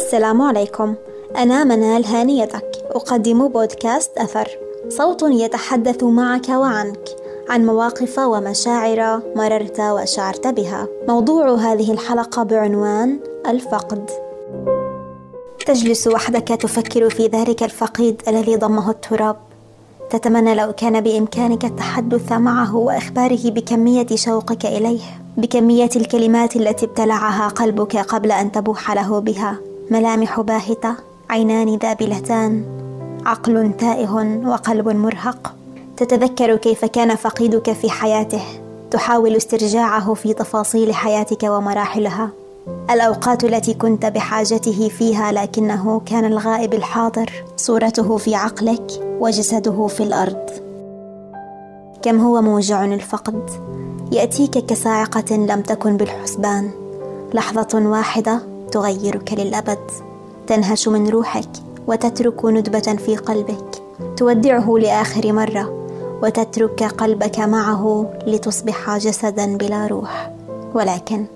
السلام عليكم. أنا منال هانيتك. أقدم بودكاست أثر. صوت يتحدث معك وعنك. عن مواقف ومشاعر مررت وشعرت بها. موضوع هذه الحلقة بعنوان الفقد. تجلس وحدك تفكر في ذلك الفقيد الذي ضمه التراب. تتمنى لو كان بإمكانك التحدث معه وإخباره بكمية شوقك إليه. بكمية الكلمات التي ابتلعها قلبك قبل أن تبوح له بها. ملامح باهتة عينان ذابلتان عقل تائه وقلب مرهق. تتذكر كيف كان فقيدك في حياته. تحاول استرجاعه في تفاصيل حياتك ومراحلها. الأوقات التي كنت بحاجته فيها لكنه كان الغائب الحاضر. صورته في عقلك وجسده في الأرض. كم هو موجع الفقد؟ يأتيك كصاعقه لم تكن بالحسبان. لحظة واحدة تغيرك للأبد. تنهش من روحك وتترك ندبة في قلبك. تودعه لآخر مرة وتترك قلبك معه لتصبح جسدا بلا روح. ولكن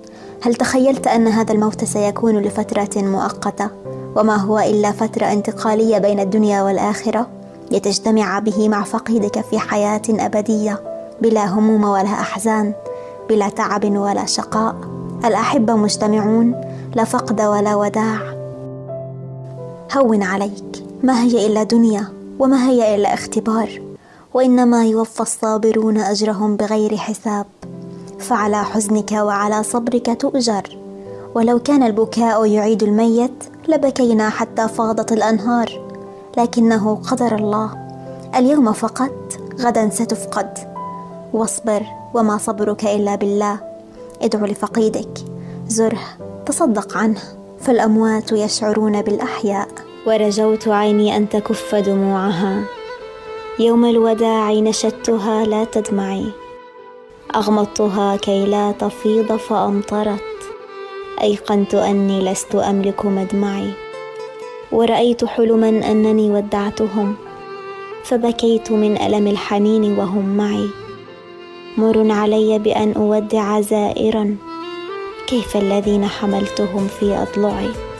هل تخيلت أن هذا الموت سيكون لفترة مؤقتة؟ وما هو إلا فترة انتقالية بين الدنيا والآخرة لتجتمع به مع فقيدك في حياة أبدية بلا هموم ولا أحزان بلا تعب ولا شقاء؟ الأحبة مجتمعون لا فقد ولا وداع. هون عليك. ما هي إلا دنيا وما هي إلا اختبار. وإنما يوفى الصابرون أجرهم بغير حساب. فعلى حزنك وعلى صبرك تؤجر. ولو كان البكاء يعيد الميت لبكينا حتى فاضت الأنهار. لكنه قدر الله. اليوم فقدت غدا ستفقد. واصبر وما صبرك إلا بالله. ادع لفقيدك. زره. تصدق عنه. فالأموات يشعرون بالأحياء. ورجوت عيني أن تكف دموعها. يوم الوداع نشدتها لا تدمعي. أغمضتها كي لا تفيض فأمطرت. أيقنت أني لست أملك مدمعي. ورأيت حلما أنني ودعتهم. فبكيت من ألم الحنين وهم معي. مر علي بأن أودع زائرا. كيف الذين حملتهم في أضلعي؟